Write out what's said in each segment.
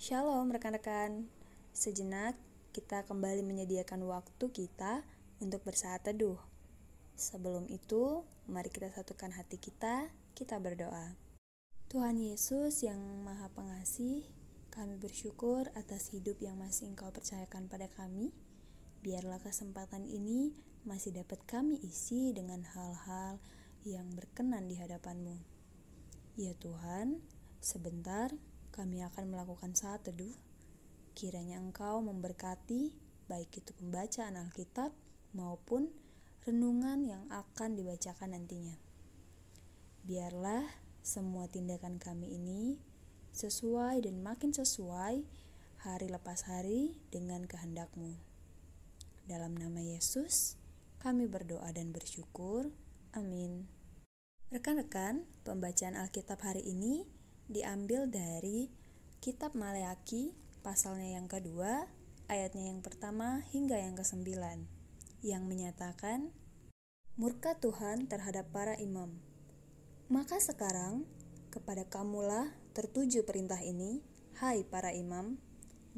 Shalom rekan-rekan. Sejenak kita kembali menyediakan waktu kita untuk bersaat teduh. Sebelum itu, mari kita satukan hati kita, kita berdoa. Tuhan Yesus yang Maha Pengasih, kami bersyukur atas hidup yang masih Engkau percayakan pada kami. Biarlah kesempatan ini masih dapat kami isi dengan hal-hal yang berkenan di hadapan-Mu. Ya Tuhan, sebentar kami akan melakukan saat teduh. Kiranya Engkau memberkati baik itu pembacaan Alkitab maupun renungan yang akan dibacakan nantinya. Biarlah semua tindakan kami ini sesuai dan makin sesuai hari lepas hari dengan kehendakmu. Dalam nama Yesus, kami berdoa dan bersyukur. Amin. Rekan-rekan, pembacaan Alkitab hari ini diambil dari kitab Maleaki pasalnya yang kedua, ayatnya yang pertama hingga yang kesembilan, yang menyatakan murka Tuhan terhadap para imam. Maka sekarang kepada kamulah tertuju perintah ini, hai para imam,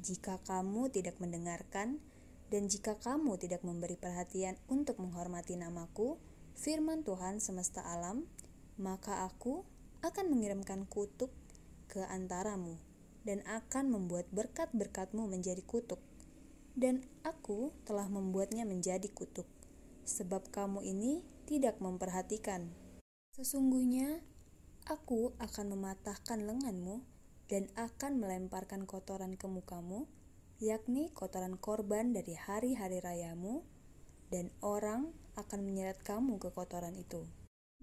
jika kamu tidak mendengarkan dan jika kamu tidak memberi perhatian untuk menghormati namaku, firman Tuhan semesta alam, maka aku akan mengirimkan kutuk ke antaramu dan akan membuat berkat-berkatmu menjadi kutuk. Dan aku telah membuatnya menjadi kutuk, sebab kamu ini tidak memperhatikan. Sesungguhnya aku akan mematahkan lenganmu dan akan melemparkan kotoran ke mukamu, yakni kotoran korban dari hari-hari rayamu, dan orang akan menyeret kamu ke kotoran itu.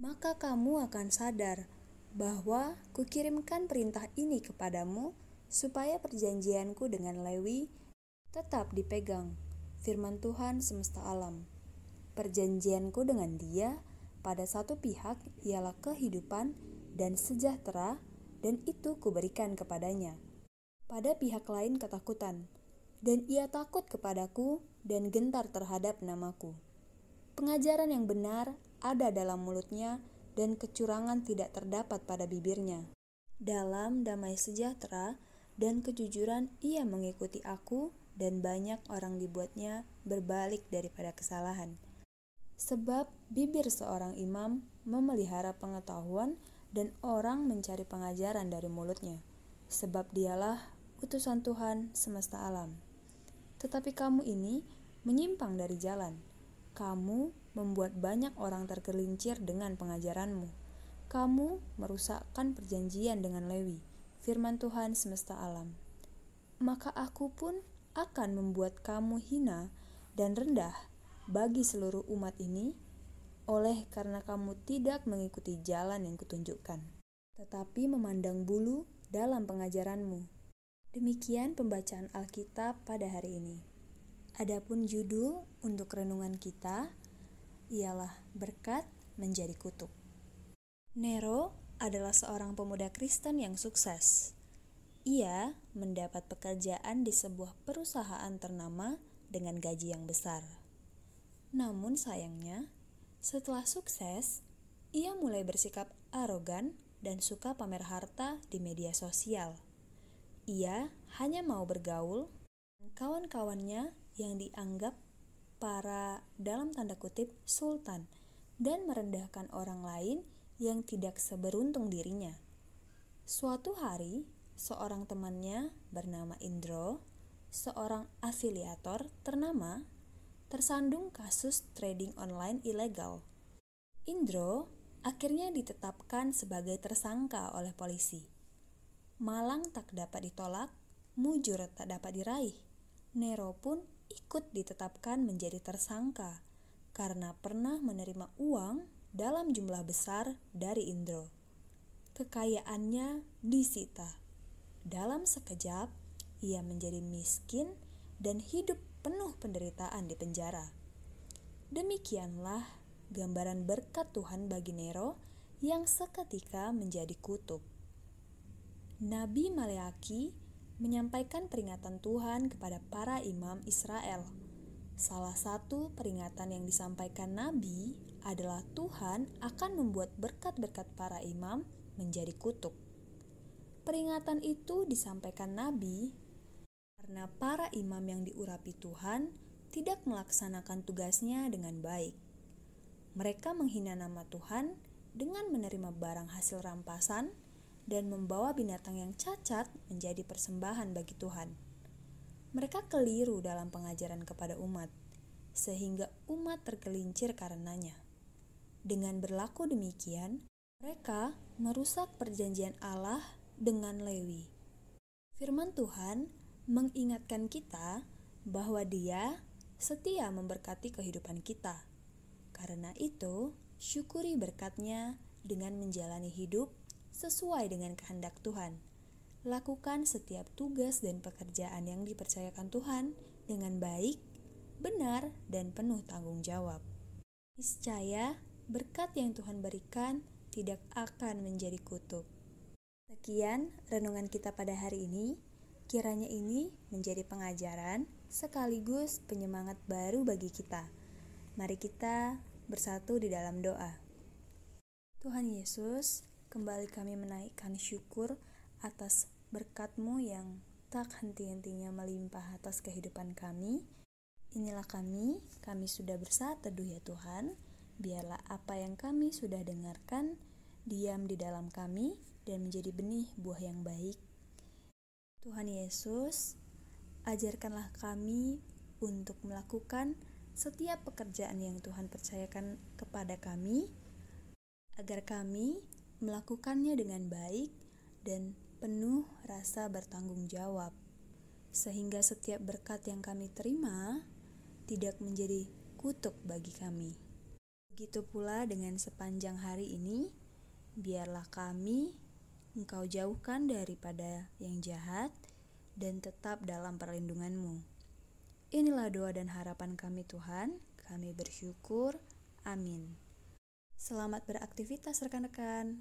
Maka kamu akan sadar bahwa kukirimkan perintah ini kepadamu supaya perjanjianku dengan Lewi tetap dipegang. Firman Tuhan semesta alam. Perjanjianku dengan dia pada satu pihak ialah kehidupan dan sejahtera dan itu kuberikan kepadanya. Pada pihak lain ketakutan, dan ia takut kepadaku dan gentar terhadap namaku. Pengajaran yang benar ada dalam mulutnya dan kecurangan tidak terdapat pada bibirnya. Dalam damai sejahtera dan kejujuran ia mengikuti aku dan banyak orang dibuatnya berbalik daripada kesalahan. Sebab bibir seorang imam memelihara pengetahuan dan orang mencari pengajaran dari mulutnya. Sebab dialah utusan Tuhan semesta alam. Tetapi kamu ini menyimpang dari jalan. Kamu membuat banyak orang tergelincir dengan pengajaranmu. Kamu merusakkan perjanjian dengan Lewi, firman Tuhan semesta alam. Maka aku pun akan membuat kamu hina dan rendah bagi seluruh umat ini, oleh karena kamu tidak mengikuti jalan yang kutunjukkan, tetapi memandang bulu dalam pengajaranmu. Demikian pembacaan Alkitab pada hari ini. Adapun judul untuk renungan kita ialah berkat menjadi kutuk. Nero adalah seorang pemuda Kristen yang sukses. Ia mendapat pekerjaan di sebuah perusahaan ternama dengan gaji yang besar. Namun sayangnya, setelah sukses, ia mulai bersikap arogan dan suka pamer harta di media sosial. Ia hanya mau bergaul kawan-kawannya yang dianggap para dalam tanda kutip sultan dan merendahkan orang lain yang tidak seberuntung dirinya. Suatu hari, seorang temannya bernama Indro, seorang afiliator ternama, tersandung kasus trading online ilegal. Indro akhirnya ditetapkan sebagai tersangka oleh polisi. Malang tak dapat ditolak, mujur tak dapat diraih. Nero pun ikut ditetapkan menjadi tersangka karena pernah menerima uang dalam jumlah besar dari Indro. Kekayaannya disita. Dalam sekejap, ia menjadi miskin dan hidup penuh penderitaan di penjara. Demikianlah gambaran berkat Tuhan bagi Nero yang seketika menjadi kutub. Nabi Maleaki menyampaikan peringatan Tuhan kepada para imam Israel. Salah satu peringatan yang disampaikan Nabi adalah Tuhan akan membuat berkat-berkat para imam menjadi kutuk. Peringatan itu disampaikan Nabi karena para imam yang diurapi Tuhan tidak melaksanakan tugasnya dengan baik. Mereka menghina nama Tuhan dengan menerima barang hasil rampasan dan membawa binatang yang cacat menjadi persembahan bagi Tuhan. Mereka keliru dalam pengajaran kepada umat, sehingga umat tergelincir karenanya. Dengan berlaku demikian, mereka merusak perjanjian Allah dengan Lewi. Firman Tuhan mengingatkan kita bahwa Dia setia memberkati kehidupan kita. Karena itu, syukuri berkatnya dengan menjalani hidup sesuai dengan kehendak Tuhan. Lakukan setiap tugas dan pekerjaan yang dipercayakan Tuhan dengan baik, benar, dan penuh tanggung jawab. Niscaya berkat yang Tuhan berikan tidak akan menjadi kutuk. Sekian renungan kita pada hari ini. Kiranya ini menjadi pengajaran sekaligus penyemangat baru bagi kita. Mari kita bersatu di dalam doa. Tuhan Yesus, Kembali kami menaikkan syukur atas berkat-Mu yang tak henti-hentinya melimpah atas kehidupan kami. Inilah kami, kami sudah bersaat teduh ya Tuhan. Biarlah apa yang kami sudah dengarkan diam di dalam kami dan menjadi benih buah yang baik. Tuhan Yesus, ajarkanlah kami untuk melakukan setiap pekerjaan yang Tuhan percayakan kepada kami, agar kami melakukannya dengan baik dan penuh rasa bertanggung jawab, sehingga setiap berkat yang kami terima tidak menjadi kutuk bagi kami. Begitu pula dengan sepanjang hari ini, biarlah kami Engkau jauhkan daripada yang jahat dan tetap dalam perlindunganmu. Inilah doa dan harapan kami Tuhan, kami bersyukur. Amin. Selamat beraktivitas rekan-rekan.